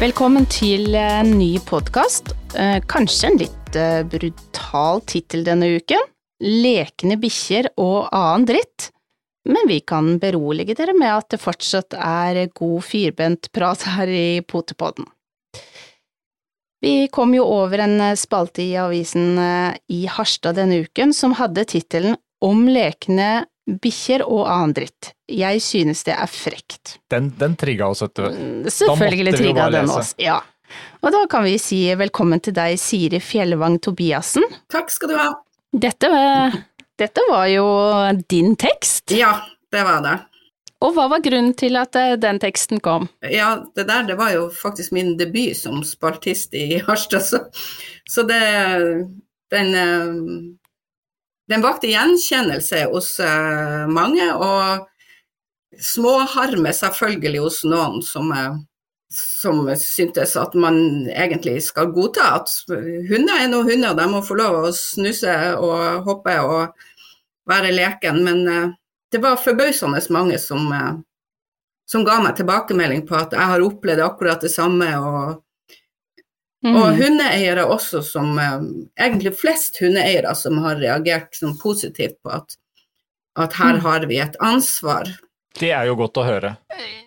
Velkommen til en ny podkast. Kanskje en litt eh, brutal tittel denne uken. Lekende bikkjer og annen dritt. Men vi kan berolige dere med at det fortsatt er god firbent prat her i Potepodden. Vi kom jo over en spalte i avisen eh, i Harstad denne uken som hadde tittelen Om lekende bikkjer og annen dritt. Jeg synes det er frekt. Den, den trigga oss, vet du. Mm, Selvfølgelig vi jo trigga den oss, ja. Og da kan vi si velkommen til deg, Siri Fjellvang Tobiassen. Takk skal du ha. Dette, var- dette var jo din tekst, Ja, det var det. og hva var grunnen til at eh, den teksten kom? Ja, det der det var jo faktisk min debut som spaltist i Harstad, så, så det Den eh, den vakte gjenkjennelse hos eh, mange, og småharme selvfølgelig hos noen som, eh, som syntes at man egentlig skal godta at hunder er nå hunder, de må få lov å snuse og hoppe og være leken, men eh, det var forbausende mange som, som ga meg tilbakemelding på at jeg har opplevd akkurat det samme, og Mm. og hundeeiere også som eh, Egentlig flest hundeeiere som har reagert sånn positivt på at, at her Mm. har vi et ansvar. Det er jo godt å høre.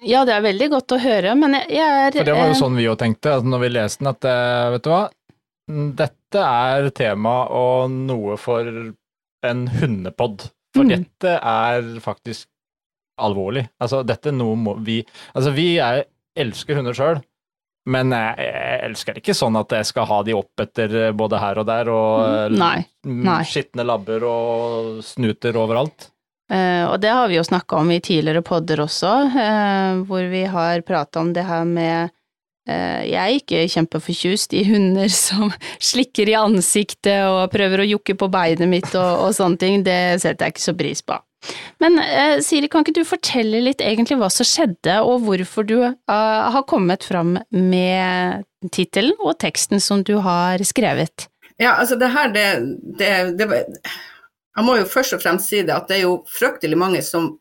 Ja, det er veldig godt å høre, men jeg, jeg er For det var jo eh, sånn vi jo tenkte altså når vi leste den, at eh, vet du hva, dette er tema og noe for en hundepod. For Mm. dette er faktisk alvorlig. Altså, dette er noe må vi Altså, vi er, elsker hunder sjøl. Men jeg, elsker ikke sånn at jeg skal ha de opp etter både her og der, og Mm, Nei. mm, nei. skitne labber og snuter overalt. Eh, og det har vi jo snakka om i tidligere podder også, eh, hvor vi har prata om det her med eh, Jeg er ikke kjempeforkjust i hunder som slikker i ansiktet og prøver å jukke på beinet mitt og, og sånne ting, det setter jeg ikke så pris på. Men eh, Siri, kan ikke du fortelle litt egentlig hva som skjedde, og hvorfor du eh, har kommet fram med tittelen og teksten som du har skrevet? Ja, altså det her, det, det, det Jeg må jo først og fremst si det at det er jo fryktelig mange som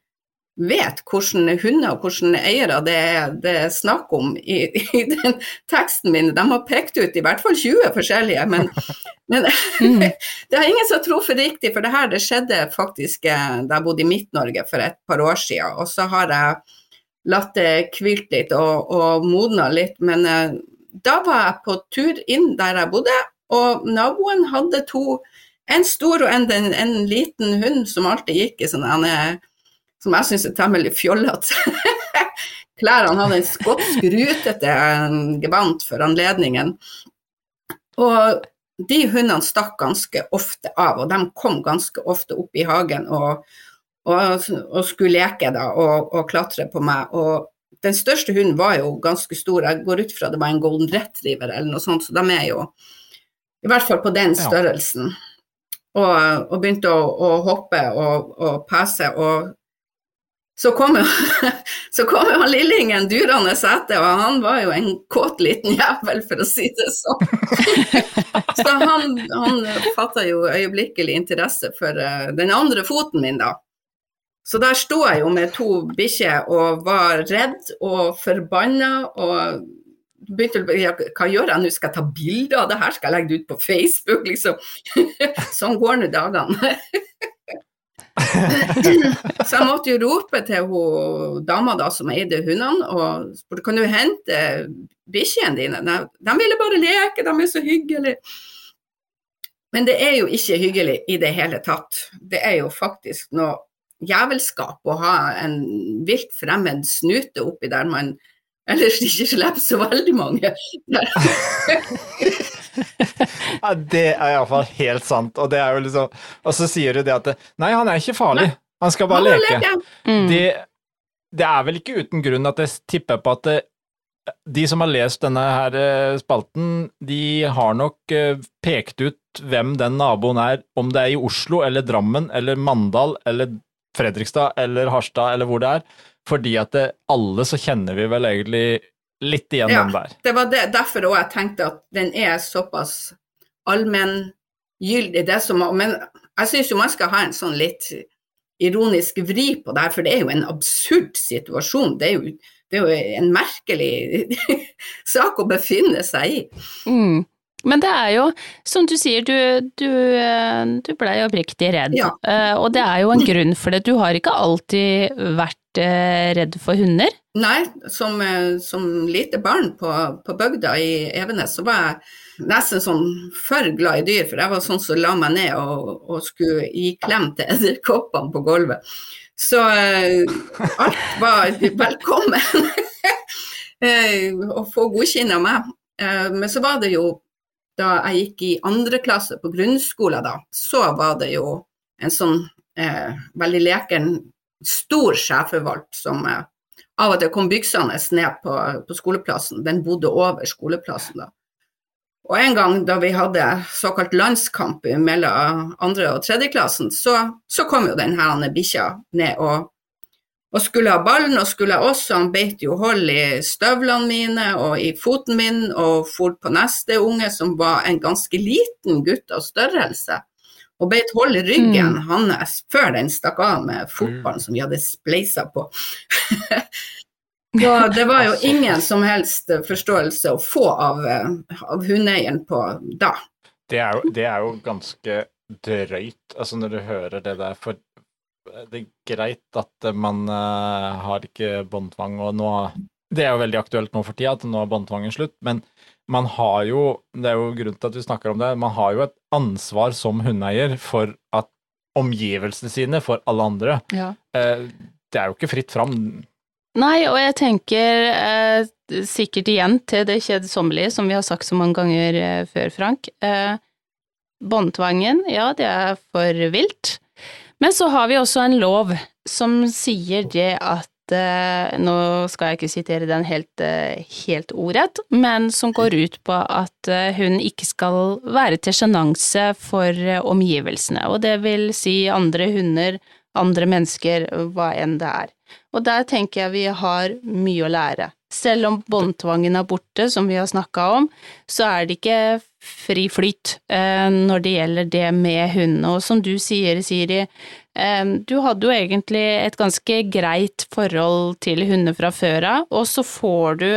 vet hvordan hunder og hvordan eiere det er, det er snakk om i, i den teksten min. De har pekt ut i hvert fall 20 forskjellige, men, men det er ingen som tror for riktig, for det her det skjedde faktisk eh, da jeg bodde i Midt-Norge for et par år siden. Og så har jeg latt det kvilt litt og, og modna litt, men eh, da var jeg på tur inn der jeg bodde, og naboen hadde to, en stor og en, en, en liten hund som alltid gikk i sånn en, eh, som jeg syns er temmelig fjollete. Klærne hadde en skotsk rutete gevant for anledningen. Og de hundene stakk ganske ofte av, og de kom ganske ofte opp i hagen og, og, og skulle leke da, og, og klatre på meg. Og den største hunden var jo ganske stor, jeg går ut fra det var en golden retriever eller noe sånt, så de er jo i hvert fall på den størrelsen. Og, og begynte å, å hoppe og pese, og så kom jo, så kom jo han lillingen durende etter, og han var jo en kåt liten jævel, for å si det sånn. Så han, han fatta jo øyeblikkelig interesse for eh, den andre foten min, da. Så der sto jeg jo med to bikkjer og var redd og forbanna og begynte å ja, Hva gjør jeg nå, skal jeg ta bilder av det her, skal jeg legge det ut på Facebook, liksom? Sånn går nå dagene. Så jeg måtte jo rope til hun dama da som eide hundene og spurte kan du hente bikkjene dine. Nei, De ville bare leke, de er så hyggelige. Men det er jo ikke hyggelig i det hele tatt. Det er jo faktisk noe jævelskap å ha en vilt fremmed snute oppi der man ellers ikke slipper så veldig mange. Ja, det er iallfall helt sant. Og, det er jo liksom, og så sier du det at Nei, han er ikke farlig. Han skal bare han leke. leke. Mm. Det, det er vel ikke uten grunn at jeg tipper på at det, de som har lest denne her eh, spalten, de har nok eh, pekt ut hvem den naboen er, om det er i Oslo eller Drammen eller Mandal eller Fredrikstad eller Harstad eller hvor det er. Fordi at det, alle så kjenner vi vel egentlig litt igjen Ja. den der. Det var det, derfor òg jeg tenkte at den er såpass allmenngyldig. Det som, men jeg syns jo man skal ha en sånn litt ironisk vri på det her, for det er jo en absurd situasjon. Det er jo det er jo en merkelig sak å befinne seg i. Mm. Men det er jo, som du sier, du, du, du blei oppriktig redd. Ja. Eh, og det er jo en grunn for det. Du har ikke alltid vært eh, redd for hunder. Nei, som, eh, som lite barn på, på bygda i Evenes, så var jeg nesten sånn for glad i dyr, for jeg var sånn som la meg ned og, og skulle gi klem til edderkoppene på gulvet. Så alt var velkommen å få godkjenne av meg. Men så var det jo da jeg gikk i andre klasse på grunnskolen, da, så var det jo en sånn eh, veldig leken, stor schæfervalp som eh, av og til kom byksende ned på, på skoleplassen. Den bodde over skoleplassen da. Og en gang da vi hadde såkalt landskamp mellom andre og tredje klassen, så, så kom jo denne bikkja ned og, og skulle ha ballen, og skulle ha oss. Han beit jo hold i støvlene mine og i foten min, og for på neste unge, som var en ganske liten gutt av størrelse. Og beit hold i ryggen hans før den stakk av med fotballen som vi hadde spleisa på. Så det var jo ingen som helst forståelse å få av, av hundeeieren på da. Det er, jo, det er jo ganske drøyt, altså når du hører det der, for det er greit at man eh, har ikke båndtvang, og nå Det er jo veldig aktuelt nå for tida, at nå er båndtvangen slutt, men man har jo Det er jo grunnen til at vi snakker om det, man har jo et ansvar som hundeeier for at omgivelsene sine, for alle andre Ja. eh, Det er jo ikke fritt fram. Nei, og jeg tenker eh, sikkert igjen til det kjedsommelige, som vi har sagt så mange ganger eh, før, Frank. Eh, Båndtvangen, ja, det er for vilt. Men så har vi også en lov som sier det at eh, Nå skal jeg ikke sitere den helt, eh, helt ordrett, men som går ut på at eh, hun ikke skal være til sjenanse for omgivelsene, og det vil si andre hunder, andre mennesker, hva enn det er. Og der tenker jeg vi har mye å lære. Selv om båndtvangen er borte, som vi har snakka om, så er det ikke fri flyt eh, når det gjelder det med hundene. Og som du sier, Siri, eh, du hadde jo egentlig et ganske greit forhold til hunder fra før av, og så får du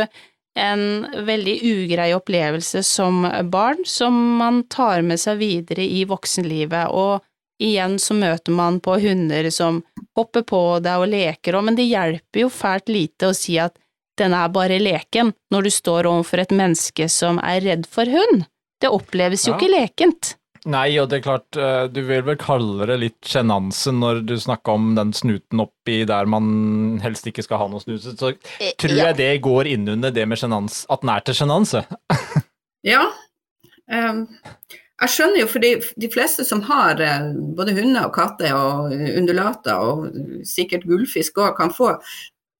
en veldig ugrei opplevelse som barn som man tar med seg videre i voksenlivet, og igjen så møter man på hunder som hopper på deg og leker, og men det hjelper jo fælt lite å si at den er bare leken, når du står overfor et menneske som er redd for hund. Det oppleves jo Ja. ikke lekent. Nei, og det er klart, eh, du vil vel kalle det litt sjenanse når du snakker om den snuten oppi der man helst ikke skal ha noe snuse, så tror jeg det går inn under det med sjenans, at den er til sjenanse. Ja. Um, jeg skjønner jo, for de fleste som har eh, både hunder og katter og undulater, og sikkert gullfisk òg, kan få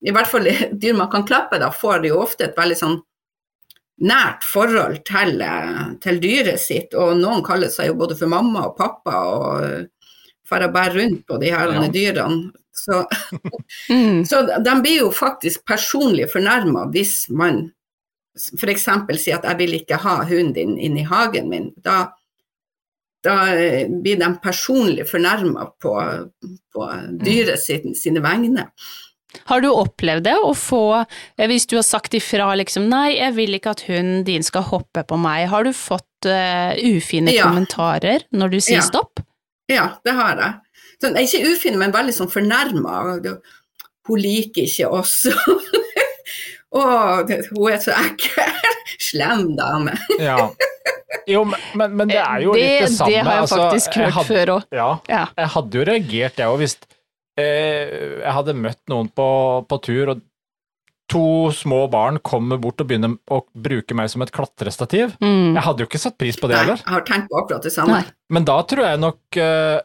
I hvert fall dyr man kan klappe, da får de jo ofte et veldig sånn nært forhold til, eh, til dyret sitt, og noen kaller seg jo både for mamma og pappa og får bære rundt på de her Ja. dyrene. Så Mm. så de blir jo faktisk personlig fornærma hvis man f.eks. sier at 'jeg vil ikke ha hunden din inn i hagen min'. Da, da eh, blir de personlig fornærma på, på dyret sin, sine vegne. Har du opplevd det, å få, eh, hvis du har sagt ifra liksom nei, jeg vil ikke at hunden din skal hoppe på meg, har du fått uh, ufine Ja. kommentarer når du sier Ja. stopp? Ja, det har jeg. Sånn, ikke ufin, men veldig sånn fornærma. Hun liker ikke oss. Å, hun er så ekkel. Slem dame. Ja. Jo, men, men, det er jo det, litt det samme. Det har jeg altså, faktisk jeg hørt hadde- før òg. Ja, Ja. jeg hadde jo reagert, jeg òg, hvis eh, jeg hadde møtt noen på, på tur, og to små barn kommer bort og begynner å bruke meg som et klatrestativ. Mm. Jeg hadde jo ikke satt pris på det heller. jeg har tenkt på akkurat det samme. Nei. Men da tror jeg nok eh,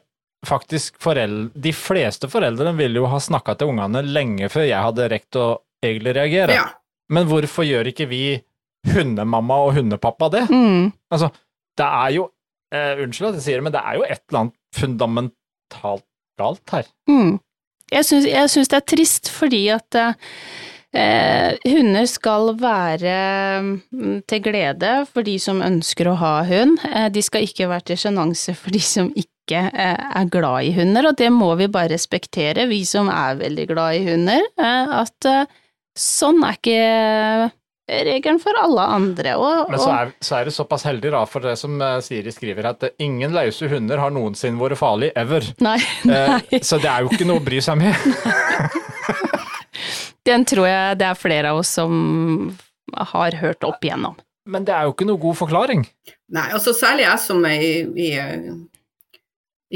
faktisk foreldre, De fleste foreldrene ville jo ha snakka til ungene lenge før jeg hadde rekt å egentlig reagere. Ja. Men hvorfor gjør ikke vi hundemamma og hundepappa det? Mm. Altså, det er jo eh, Unnskyld at jeg sier det, men det er jo et eller annet fundamentalt galt her. Mm. Jeg syns, det er trist fordi at eh, hunder skal være mm, til glede for de som ønsker å ha hund. Eh, de skal ikke være til sjenanse for de som ikke eh, er glad i hunder, og det må vi bare respektere, vi som er veldig glad i hunder. Eh, at sånn er ikke regelen for alle andre. Og, Men så er, så er det såpass heldig, da, for det som eh, Siri skriver, at eh, ingen løse hunder har noensinne vært farlig, ever. Nei, Eh. Så det er jo ikke noe å bry seg med. Den tror jeg det er flere av oss som har hørt opp igjennom. Men det er jo ikke noe god forklaring. Nei, altså særlig jeg som er i, i, eh,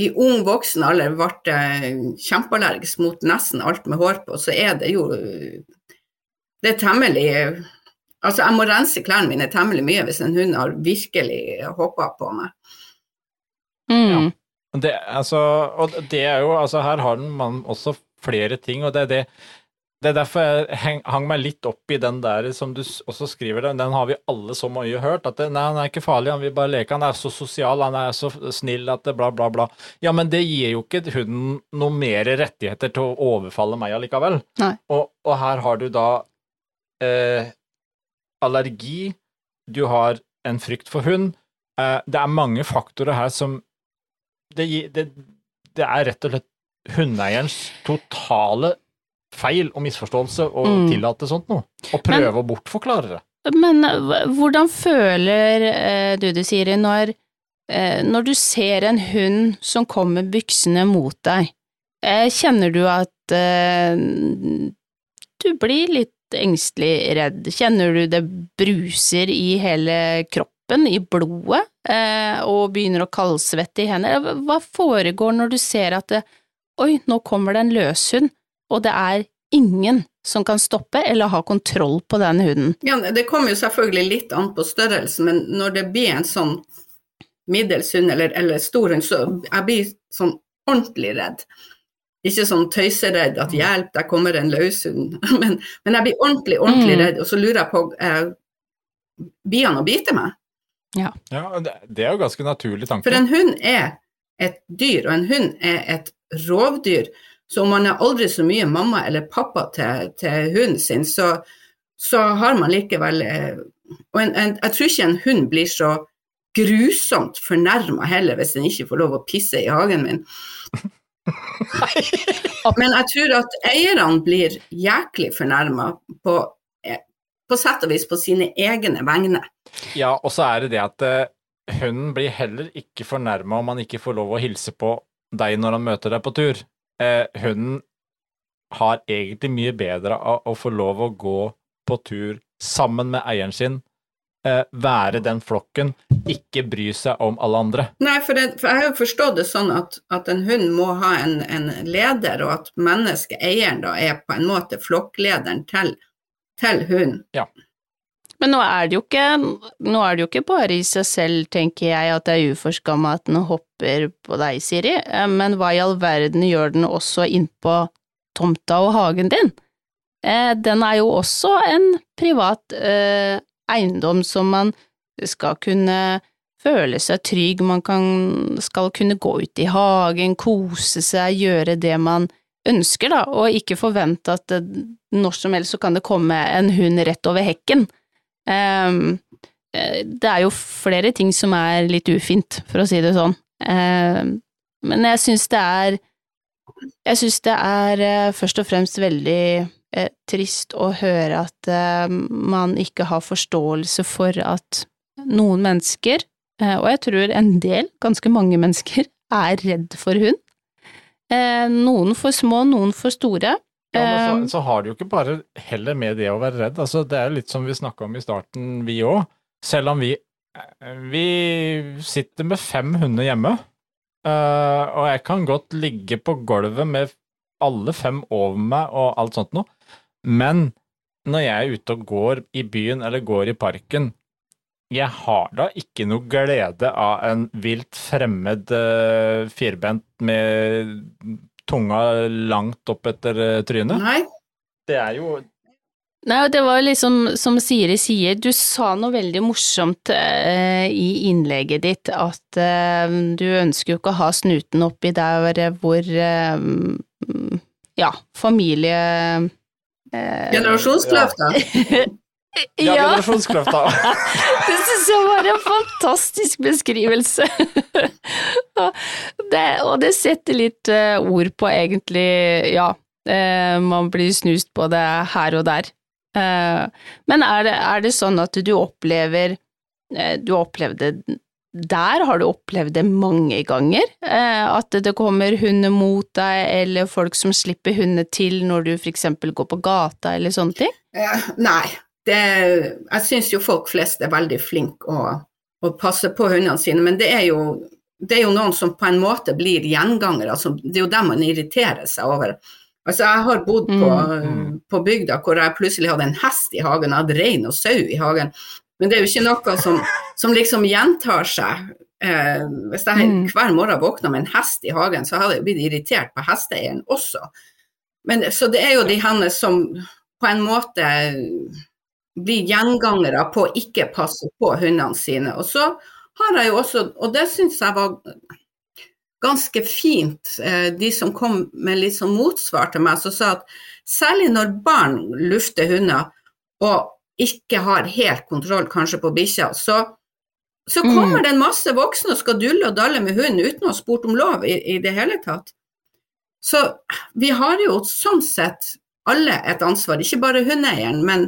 i ung voksen alder ble eh, kjempeallergisk mot nesten alt med hår på, så er det jo eh, Det er temmelig Altså, jeg må rense klærne mine temmelig mye hvis en hund har virkelig hoppa på meg. Mm. Det, altså, og det er jo, altså Her har man også flere ting, og det er det det er derfor jeg hang, hang meg litt opp i den der som du også skriver, den, den har vi alle så mye hørt. At det, nei, han er ikke farlig, han vil bare leke, han er så sosial, han er så snill at det bla, bla, bla. Ja, men det gir jo ikke hunden noen mer rettigheter til å overfalle meg allikevel. Nei. Og, og her har du da eh, allergi, du har en frykt for hund. Eh, det er mange faktorer her som det, det, det er rett og slett hundeeierens totale feil og misforståelse å Mm. tillate sånt noe. Og prøve å bortforklare det. Men hvordan føler eh, du det, Siri, når, eh, når du ser en hund som kommer byksende mot deg? Eh, kjenner du at eh, du blir litt engstelig redd? Kjenner du det bruser i hele kroppen, i blodet, eh, og begynner å kaldsvette i hendene? Hva foregår når du ser at det, oi, nå kommer det en løshund, og det er ingen som kan stoppe eller ha kontroll på den hunden? Ja, det kommer jo selvfølgelig litt an på størrelsen, men når det blir en sånn middels hund eller, eller stor hund, så jeg blir sånn ordentlig redd. Ikke sånn tøyseredd at 'hjelp, der kommer en løshund', men, men jeg blir ordentlig, ordentlig Mm. redd, og så lurer jeg på eh, Blir han å bite meg? Ja, ja. det, det er jo ganske naturlig tanke. For en hund er et dyr, og en hund er et rovdyr. Så om man er aldri så mye mamma eller pappa til, til hunden sin, så, så har man likevel eh, Og en, en, jeg tror ikke en hund blir så grusomt fornærma heller hvis den ikke får lov å pisse i hagen min. Men jeg tror at eierne blir jæklig fornærma på, på sett og vis på sine egne vegne. Ja, og så er det det at eh, hunden blir heller ikke fornærma om han ikke får lov å hilse på deg når han møter deg på tur. Eh, hunden har egentlig mye bedre av å få lov å gå på tur sammen med eieren sin, være den flokken, ikke bry seg om alle andre. Nei, for, det, for jeg har jo forstått det sånn at, at en hund må ha en, en leder, og at menneskeeieren da er på en måte flokklederen til, til hunden. Men nå er det jo ikke, nå er det jo ikke bare i seg selv, tenker jeg, at det er uforskamma at den hopper på deg, Siri, Eh, men hva i all verden gjør den også innpå tomta og hagen din? Eh, Den er jo også en privat eh, eiendom som man skal kunne føle seg trygg, man kan, skal kunne gå ut i hagen, kose seg, gjøre det man ønsker, da, og ikke forvente at det, når som helst så kan det komme en hund rett over hekken. Eh, det er jo flere ting som er litt ufint, for å si det sånn. Um, men jeg syns det er Jeg syns det er eh, først og fremst veldig eh, trist å høre at eh, man ikke har forståelse for at noen mennesker, eh, og jeg tror en del, ganske mange mennesker, er redd for hund. Noen for små, noen for store. Ja, men så, så har det jo ikke bare heller med det å være redd. Altså, det er jo litt som vi snakka om i starten, vi òg. Selv om vi Vi sitter med fem hunder hjemme, og jeg kan godt ligge på gulvet med alle fem over meg og alt sånt noe, men når jeg er ute og går i byen eller går i parken, jeg har da ikke noe glede av en vilt fremmed uh, firbent med tunga langt opp etter eh, trynet. Nei, Det er jo Nei, det var liksom som Siri sier, du sa noe veldig morsomt eh, i innlegget ditt, at eh, du ønsker jo ikke å ha snuten oppi der hvor eh, ja, familie eh, generasjonskløfta. Ja, generasjonskløfta. Det synes jeg var en fantastisk beskrivelse. det, og det setter litt eh, ord på egentlig, ja, eh, man blir snust på det her og der. Eh, men er det, er det sånn at du opplever eh, Du opplevde der har du opplevd det mange ganger, eh, at det kommer hunder mot deg, eller folk som slipper hunder til når du eksempel går på gata eller sånne ting? Nei, det, jeg syns jo folk flest er veldig flinke å, å passe på hundene sine, men det er, jo, det er jo noen som på en måte blir gjengangere. Altså, det er jo dem man irriterer seg over. Altså, jeg har bodd på, Mm. på bygda hvor jeg plutselig hadde en hest i hagen, jeg hadde rein og sau i hagen. Men det er jo ikke noe som, som liksom gjentar seg. Eh, hvis jeg Mm. hver morgen våkna med en hest i hagen, så hadde jeg blitt irritert på hesteeieren også. Men, så det er jo de henne som på en måte blir gjengangere på å ikke passe på hundene sine. Og så har jeg jo også, og det syns jeg var ganske fint, eh, de som kom med litt sånn motsvar til meg, som sa at særlig når barn lufter hunder og ikke har helt kontroll kanskje på bikkja, så, så Mm. kommer det en masse voksne og skal dulle og dalle med hunden uten å ha spurt om lov i, i det hele tatt. Så vi har jo sånn sett alle et ansvar, ikke bare hundeeieren, men,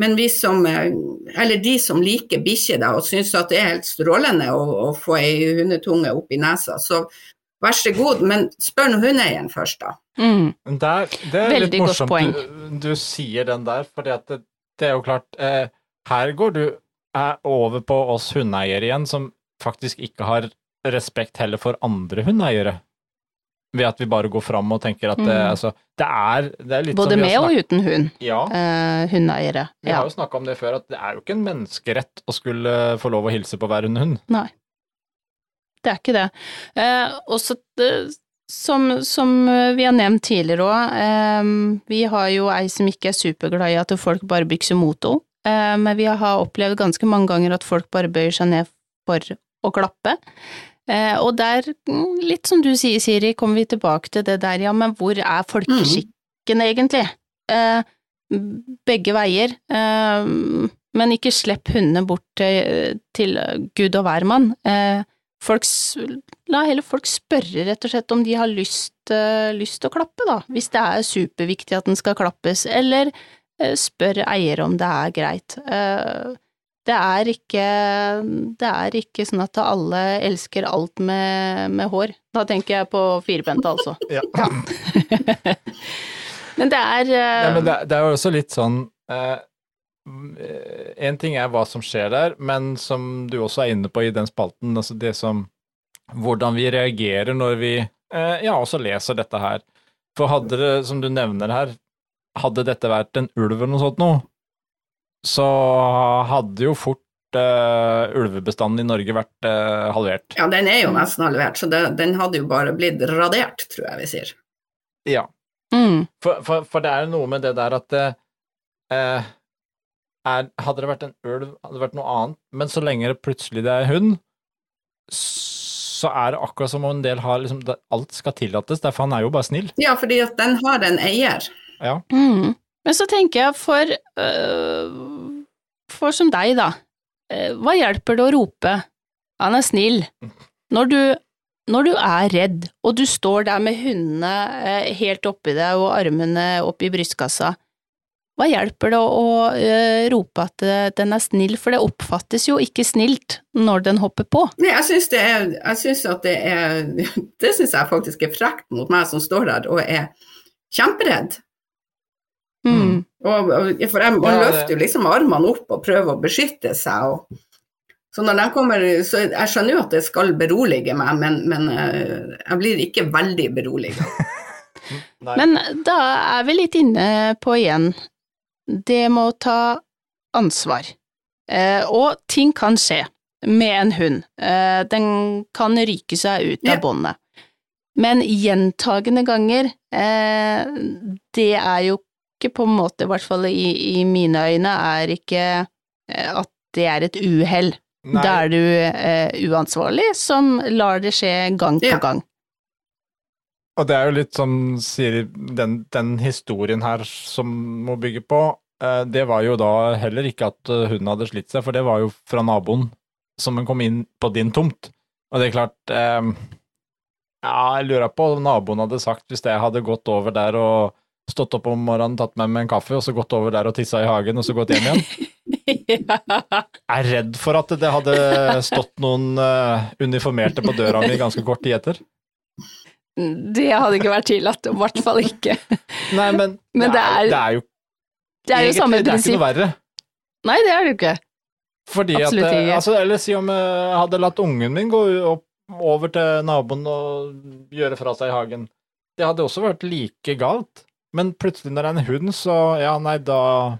men vi som, eh, eller de som liker bikkjer og syns at det er helt strålende å, å få ei hundetunge opp i nesa, så vær så god, men spør nå hundeeieren først, da. Mm. Der, det er Veldig litt morsomt du, du sier den der, fordi at det, det er jo klart eh, Her går du er over på oss hundeeiere igjen, som faktisk ikke har respekt heller for andre hundeeiere. Ved at vi bare går fram og tenker at det, Mm. altså, det er, det er litt Både som med og uten hund, Ja, eh, hundeeiere. vi Ja. har jo snakka om det før, at det er jo ikke en menneskerett å skulle få lov å hilse på hver hund. Nei, det er ikke det. Eh, også det, som, som vi har nevnt tidligere òg, eh, vi har jo ei som ikke er superglad i at folk bare bykser mot henne, eh, men vi har opplevd ganske mange ganger at folk bare bøyer seg ned for å klappe. Eh, og der, mm, litt som du sier, Siri, kommer vi tilbake til det der, ja, men hvor er folkeskikken egentlig? Eh, begge veier. Eh, men ikke slipp hundene bort til, til gud og hvermann. Folk, la heller folk spørre, rett og slett, om de har lyst, eh, lyst til å klappe, da, hvis det er superviktig at den skal klappes, eller eh, spør eier om det er greit. Eh, det er ikke, det er ikke sånn at alle elsker alt med, med hår. Da tenker jeg på firbente, altså. Ja. Men det er uh... Ja, men det, det er jo også litt sånn eh, En ting er hva som skjer der, men som du også er inne på i den spalten, altså det som Hvordan vi reagerer når vi eh, ja, også leser dette her. For hadde det, som du nevner her, hadde dette vært en ulv eller noe sånt noe, så hadde jo fort eh, ulvebestanden i Norge vært eh, halvert. Ja, den er jo nesten halvert, så det, den hadde jo bare blitt radert, tror jeg vi sier. Ja. mm, For, for, for det er jo noe med det der at eh, er, Hadde det vært en ulv, hadde det vært noe annet, men så lenge det plutselig det er hund, så er det akkurat som om en del har liksom Alt skal tillates, derfor han er jo bare snill. Ja, fordi at den har en eier. Ja. mm. Men så tenker jeg for øh, For som deg, da. eh, hva hjelper det å rope 'han er snill' når du, når du er redd, og du står der med hundene eh, helt oppi deg og armene oppi i brystkassa? Hva hjelper det å eh, rope at eh, den er snill, for det oppfattes jo ikke snilt når den hopper på. Nei, jeg syns det er Jeg syns at det er Det syns jeg faktisk er frekt mot meg som står der og er kjemperedd. Mm. Og, og, for jeg, man Ja, løfter jo liksom armene opp og prøver å beskytte seg. Og, så når den kommer, så jeg skjønner jo at det skal berolige meg, men, men eh, jeg blir ikke veldig beroliget. Nei. Men da er vi litt inne på igjen det med å ta ansvar. Eh, og ting kan skje med en hund. Eh, den kan ryke seg ut Ja. av båndet. Men gjentagende ganger, eh, det er jo ikke på en måte, i hvert fall i, i mine øyne, er ikke at det er et uhell. Da er du eh, uansvarlig som lar det skje gang på Ja. gang. Og det er jo litt som sier den, den historien her som må bygge på, eh, det var jo da heller ikke at hun hadde slitt seg, for det var jo fra naboen som hun kom inn på din tomt. Og det er klart eh, Ja, jeg lurer på om naboen hadde sagt hvis jeg hadde gått over der og stått opp om morgenen, tatt med meg en kaffe, og så gått over der og tissa i hagen, og så gått hjem igjen. ja. Jeg er redd for at det hadde stått noen eh, uniformerte på døra mi ganske kort tid etter. Det hadde ikke vært tillatt, i hvert fall ikke. Nei, men, Men det er- det er jo Det er jo egentlig- samme Det er ikke noe verre. Nei, det er det jo ikke. Fordi Absolutt at, eh, ikke. altså, Eller si om jeg hadde latt ungen min gå opp, over til naboen og gjøre fra seg i hagen. Det hadde også vært like galt. Men plutselig når det er en hund, så ja, nei, da,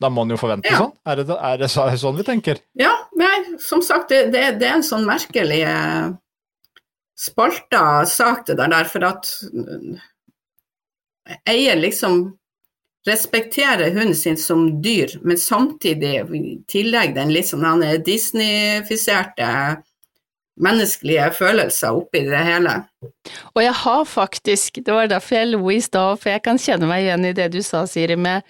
da må en jo forvente Ja. sånn. Er det, er det er det sånn vi tenker? Ja, nei, som sagt, det, det, det er en sånn merkelig eh, spalta sak det der, for at eier liksom respekterer hunden sin som dyr, men samtidig tillegger den litt sånn han er Disney-fiserte menneskelige følelser oppi det hele. Og jeg har faktisk, det var derfor jeg lo i stad, for jeg kan kjenne meg igjen i det du sa, Siri, med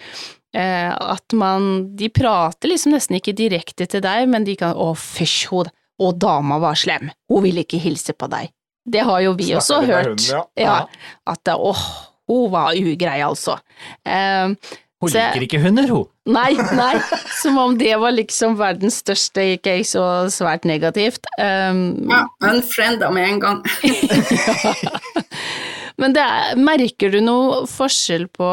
eh, at man De prater liksom nesten ikke direkte til deg, men de kan Å, fysj, hun Å, dama var slem, hun ville ikke hilse på deg. Det har jo vi Snakker også hørt. hunden, ja. ja. At åh, hun var ugrei, altså. Eh, Hun Så liker ikke hunder, hun. Nei, nei, som om det var liksom verdens største case og svært negativt. Um, Ja, Unfrienda med en gang. Men det er, merker du noe forskjell på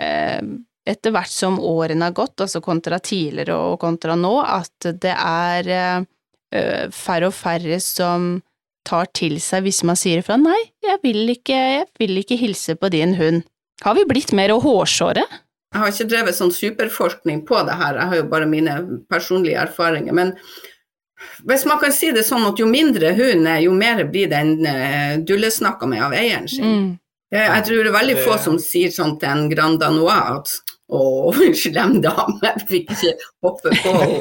eh, etter hvert som årene har gått, altså kontra tidligere og kontra nå, at det er eh, færre og færre som tar til seg hvis man sier ifra nei, jeg vil ikke, jeg vil ikke hilse på din hund. Har vi blitt mer hårsåre? Jeg har ikke drevet sånn superforskning på det her, jeg har jo bare mine personlige erfaringer. Men hvis man kan si det sånn at jo mindre hund er, jo mer blir den uh, dullesnakka med av eieren sin. Mm. Jeg, jeg tror det er veldig få som sier sånn til en Grand Danois at å, slem dame, jeg fikk ikke hoppe på henne.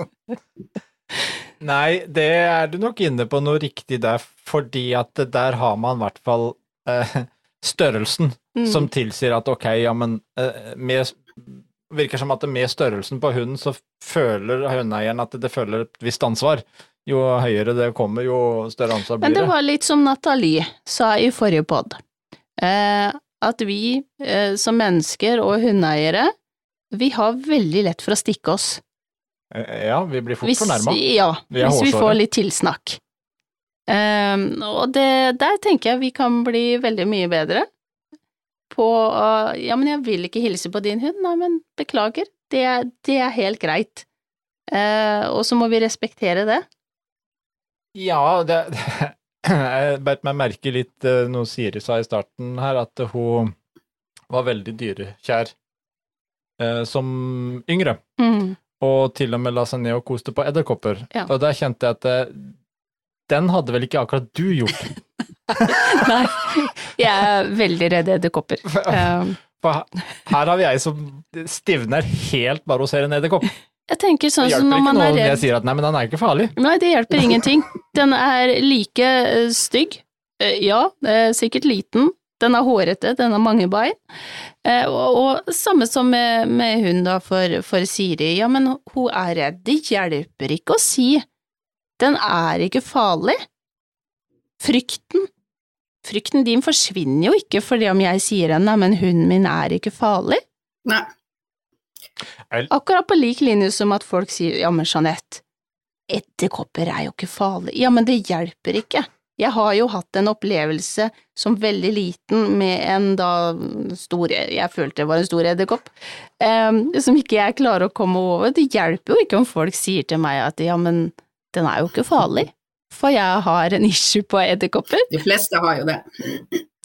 Nei, det er du nok inne på noe riktig der, fordi at der har man i hvert fall eh, størrelsen Mm. som tilsier at ok, ja, men eh, med Virker som at med størrelsen på hunden, så føler hundeeieren at det føler et visst ansvar. Jo høyere det kommer, jo større ansvar blir det Men det. var litt som Nathalie sa i forrige pod, eh, at vi eh, som mennesker og hundeeiere, vi har veldig lett for å stikke oss. Eh, Ja, vi blir fort fornærma. ja, Vi hvis vi får litt tilsnakk. Um, og det, der tenker jeg vi kan bli veldig mye bedre. På uh, ja, men jeg vil ikke hilse på din hund, nei, men beklager, det, det er helt greit. Uh, og så må vi respektere det. Ja, det, jeg beit meg merke litt eh, noe Siri sa i starten her, at hun var veldig dyrekjær som yngre. Mm. Og til og med la seg ned og koste på edderkopper. Ja. Og der kjente jeg at eh, den hadde vel ikke akkurat du gjort. Nei, jeg er veldig redd edderkopper. Um, her- har vi ei som stivner helt bare hun ser en edderkopp. jeg tenker Det sånn som hjelper når ikke man noe er om jeg sier at nei, men den er ikke farlig. Nei, det hjelper ingenting. Den er like eh, stygg. Eh, Ja, sikkert liten. Den er hårete, den har mange bein. Eh, Og, og samme som med, med hun da for, for Siri. Ja, men hun er redd. Det hjelper ikke å si. Den er ikke farlig. Frykten. Frykten din forsvinner jo ikke fordi om jeg sier henne, men hunden min er ikke farlig. Nei. Akkurat på lik linje som at folk sier ja, men Jeanette, edderkopper er jo ikke farlig. Ja, men det hjelper ikke. Jeg har jo hatt en opplevelse som veldig liten med en da stor, jeg følte det var en stor edderkopp, um, som ikke jeg klarer å komme over. Det hjelper jo ikke om folk sier til meg at ja, men den er jo ikke farlig, for jeg har en issue på edderkopper De fleste har jo det.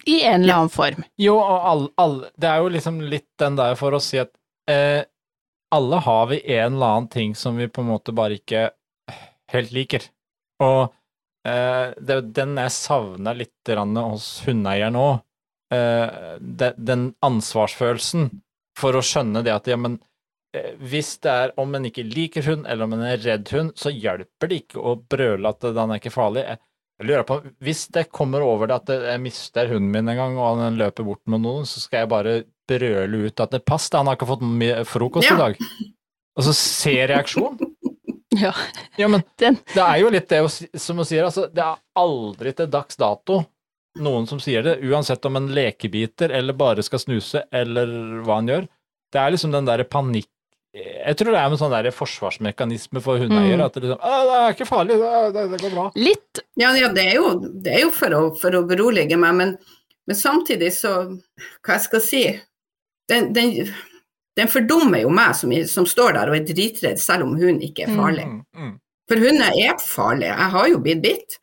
i en eller annen form. Jo, og alle, all, det er jo liksom litt den der for å si at eh, alle har vi en eller annen ting som vi på en måte bare ikke helt liker. Og eh, det, den jeg savna litt hos hundeeier nå, eh, den ansvarsfølelsen for å skjønne det at ja, men eh, hvis det er om en ikke liker hund, eller om en er redd hund, så hjelper det ikke å brøle at den er ikke farlig. Jeg, lurer på, Hvis det kommer over det at jeg mister hunden min en gang, og han løper bort med noen, så skal jeg bare brøle ut at det pass, da, han har ikke fått mye frokost Ja. i dag. Og så se reaksjon. Ja, Ja, men det er jo litt det som hun sier, altså, det er aldri til dags dato noen som sier det, uansett om en lekebiter eller bare skal snuse, eller hva han gjør. Det er liksom den derre panikk Jeg tror det er en sånn der forsvarsmekanisme for hundeeiere. Mm. At det liksom «Å, det er ikke farlig, det, det, det går bra. Litt Ja, ja det er jo, det er jo for, å, for å berolige meg, men, men samtidig så Hva jeg skal si Den, den, den fordummer jo meg som, som står der og er dritredd, selv om hun ikke er farlig. Mm, mm. For hunder er farlige. Jeg har jo blitt bitt.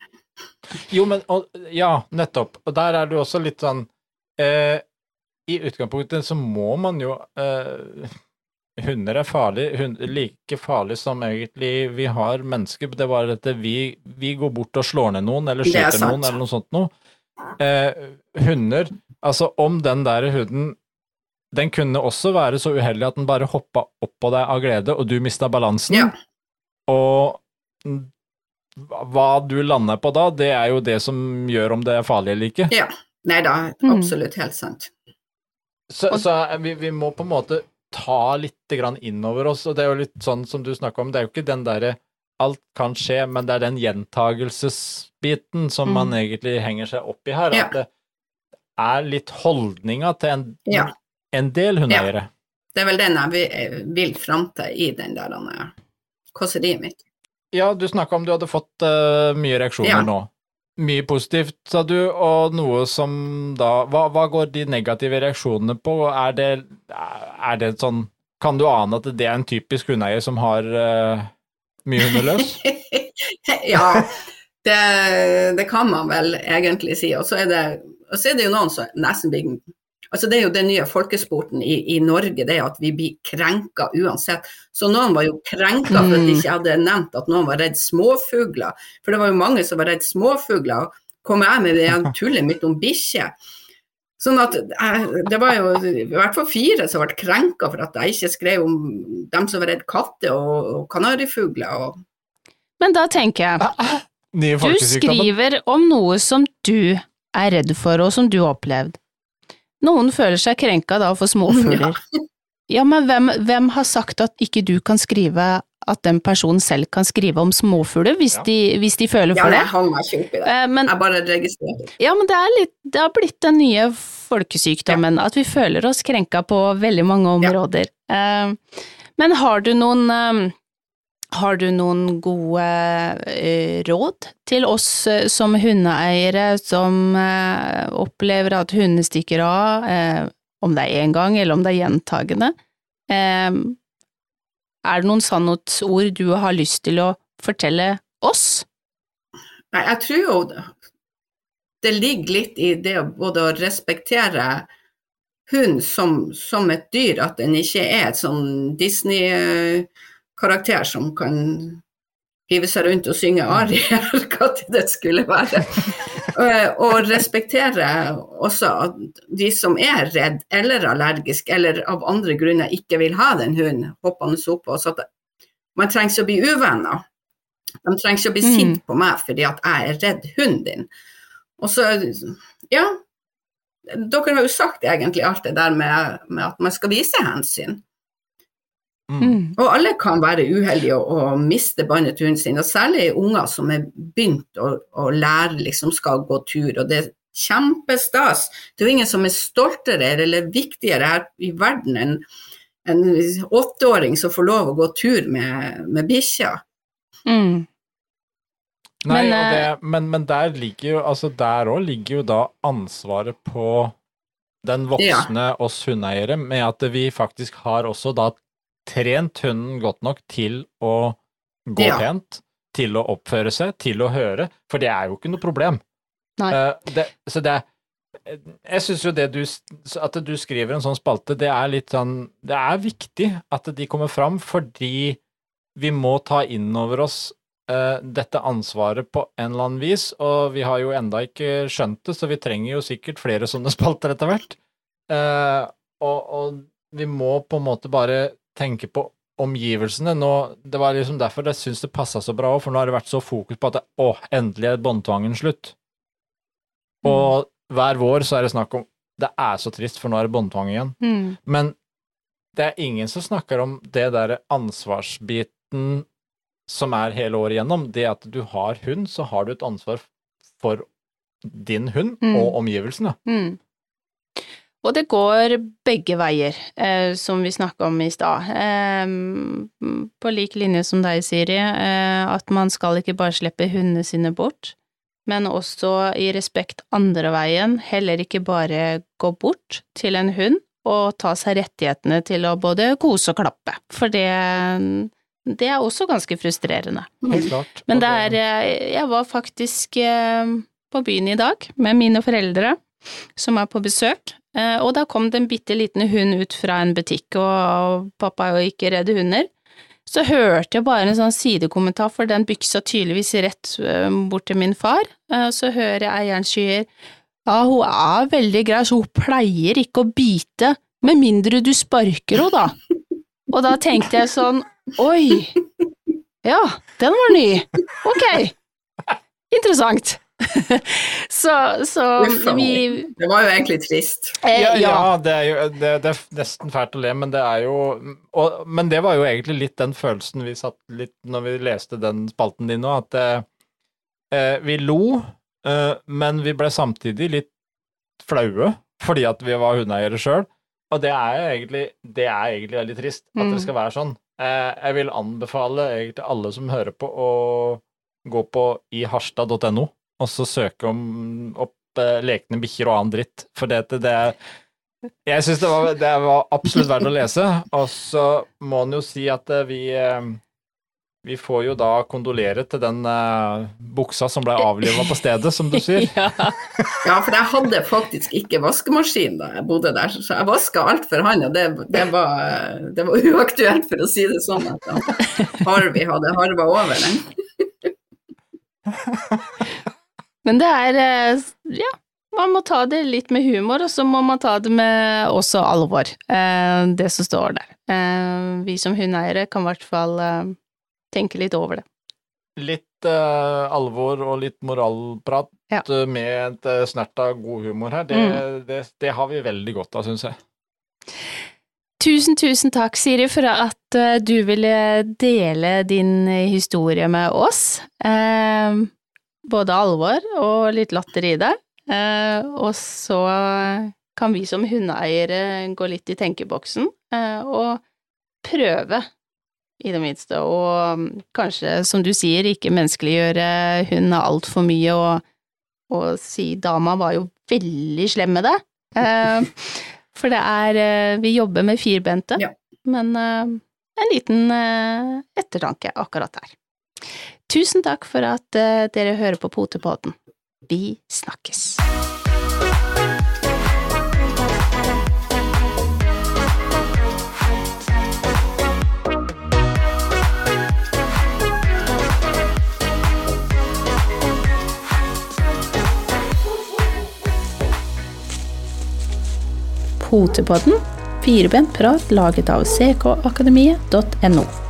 Jo, men og, Ja, nettopp. Og der er det også litt sånn eh, I utgangspunktet så må man jo eh, Hunder er farlig, hund, like farlig som egentlig vi har mennesker. Det var dette, at vi, vi går bort og slår ned noen, eller er skyter noen, eller noe sånt noe. Eh, hunder Altså, om den der hunden Den kunne også være så uheldig at den bare hoppa opp på deg av glede, og du mista balansen. Ja. Og hva du lander på da, det er jo det som gjør om det er farlig eller ikke. Ja. Nei da, Mm. absolutt helt sant. Så, så vi, vi må på en måte ta litt grann innover oss, og det er jo litt sånn som du snakker om, det er jo ikke den derre alt kan skje, men det er den gjentagelsesbiten som man Mm. egentlig henger seg opp i her. Ja. At det er litt holdninga til en, Ja. En del hundeeiere. Det er vel den jeg vil, vil fram til i den der eh, kåseriet mitt. Ja, du snakka om du hadde fått uh, mye reaksjoner Ja. nå. Mye positivt, sa du, og noe som da hva, hva går de negative reaksjonene på? Er det, er det sånn Kan du ane at det er en typisk hundeeier som har uh, mye hundeløs? ja, det, det kan man vel egentlig si. Og så er det, og så er det jo noen som nesten blir Altså Det er jo den nye folkesporten i, i Norge, det er at vi blir krenka uansett. Så noen var jo krenka for at de ikke hadde nevnt at noen var redd småfugler. For det var jo mange som var redd småfugler. Og kommer jeg med det tullet mitt om bikkjer? Sånn at Det var jo i hvert fall fire som ble krenka for at jeg ikke skrev om dem som var redd katter og, og kanarifugler. og Men da tenker jeg, du skriver om noe som du er redd for, og som du har opplevd. Noen føler seg krenka da for småfugler. Ja, men hvem, hvem har sagt at ikke du kan skrive at den personen selv kan skrive om småfugler, hvis, Ja. de, hvis de føler Ja, for jeg det? hang meg ikke opp i det. Eh, Men Jeg bare registrerer. Ja, men det, er litt, det har blitt den nye folkesykdommen, at vi føler oss krenka på veldig mange områder. Eh, Men har du noen eh, har du noen gode eh, råd til oss eh, som hundeeiere som eh, opplever at hundene stikker av, om det er én gang eller om det er gjentagende? Eh, er det noen sannhetsord du har lyst til å fortelle oss? Nei, jeg tror jo det- ligger litt i det både å respektere hund som, som et dyr, at den ikke er et sånn Disney-karakter som kan hive seg rundt og synge arier, eller hva det skulle være. Eh, Og respektere også at de som er redd eller allergisk, eller av andre grunner ikke vil ha den hunden hoppende opp på oss, at man trenger ikke å bli uvenner. De trenger ikke å bli Mm. sint på meg fordi at jeg er redd hunden din. Og så, ja, dere har jo sagt egentlig alt det der med, med at man skal vise hensyn. Mm. Og alle kan være uheldige og, og miste båndet til hunden sin, og særlig unger som er begynt å, å lære, liksom skal gå tur, og det er kjempestas. Det er jo ingen som er stoltere eller viktigere her i verden enn en åtteåring som får lov å gå tur med, med bikkja. Mm. Nei, Men, det, eh, men, men der ligger jo altså der òg ligger jo da ansvaret på den voksne oss hundeeiere, med at vi faktisk har også da trent hunden godt nok til å gå Ja. pent, til å oppføre seg, til å høre, for det er jo ikke noe problem. Eh, det, så det er jeg syns jo det du At du skriver en sånn spalte, det er litt sånn Det er viktig at de kommer fram, fordi vi må ta inn over oss eh, dette ansvaret på en eller annen vis, og vi har jo enda ikke skjønt det, så vi trenger jo sikkert flere sånne spalter etter hvert. Eh, og, og vi må på en måte bare tenke på omgivelsene. Nå, det var liksom derfor jeg syns det passa så bra òg, for nå har det vært så fokus på at det, å, endelig er båndtvangen slutt. Og hver vår så er det snakk om Det er så trist, for nå er det båndtvang igjen. Mm. Men det er ingen som snakker om det derre ansvarsbiten som er hele året igjennom. Det at du har hund, så har du et ansvar for din hund Mm. og omgivelsene. Mm. Og det går begge veier, eh, som vi snakka om i stad. Eh, på lik linje som deg, Siri, eh, at man skal ikke bare slippe hundene sine bort, men også i respekt andre veien, heller ikke bare gå bort til en hund og ta seg rettighetene til å både kose og klappe, for det, det er også ganske frustrerende. Helt klart. Men det er eh, Jeg var faktisk eh, på byen i dag med mine foreldre, som er på besøk, eh, og da kom det en bitte liten hund ut fra en butikk, og pappa er jo ikke redd hunder. Så hørte jeg bare en sånn sidekommentar, for den byksa tydeligvis rett eh, bort til min far, og så hører jeg eieren sier ja, hun er veldig grei, så hun pleier ikke å bite, med mindre du sparker henne, da. Og da tenkte jeg sånn, oi, ja, den var ny. Ok. Interessant. så, så vi Det var jo egentlig trist. eh, Ja, ja. det, er jo, det, det er nesten fælt å le, men det er jo og, Men det var jo egentlig litt den følelsen vi satt litt når vi leste den spalten din nå, at eh, eh, vi lo, eh, men vi ble samtidig litt flaue fordi at vi var hundeeiere sjøl. Og det er jo egentlig, det er egentlig veldig trist at Mm. det skal være sånn. Eh, jeg vil anbefale egentlig alle som hører på, å gå på iharstad.no og så søke om, opp eh, lekne bikkjer og annen dritt. For det, det Jeg syns det, var- det var absolutt verdt å lese. Og så må en jo si at eh, vi eh, vi får jo da kondolere til den uh, buksa som ble avliva på stedet, som du sier. ja. Ja, for jeg hadde faktisk ikke vaskemaskin da jeg bodde der, så jeg vaska alt for han. og det, det, var, det var uaktuelt, for å si det sånn. At Harvey hadde harva over den. Men det er eh, Ja, man må ta det litt med humor, og så må man ta det med også alvor, eh, det som står der. Eh, Vi som hundeeiere kan i hvert fall tenke litt over det. Litt uh, alvor og litt moralprat Ja. med et snert av god humor her, det, det, det har vi veldig godt av, syns jeg. Tusen, tusen takk, Siri, for at du ville dele din historie med oss. Eh, både alvor og litt latter i det. Eh, og så kan vi som hundeeiere gå litt i tenkeboksen eh, og prøve, i det minste, og mm, kanskje, som du sier, ikke menneskeliggjøre hunden altfor mye og, og si dama var jo veldig slem med det. Eh, for det er Vi jobber med firbente, Ja. men en liten ettertanke akkurat der. Tusen takk for at eh, dere hører på Potepodden. Vi snakkes. Potepodden, firebent prat laget av ckakademiet.no.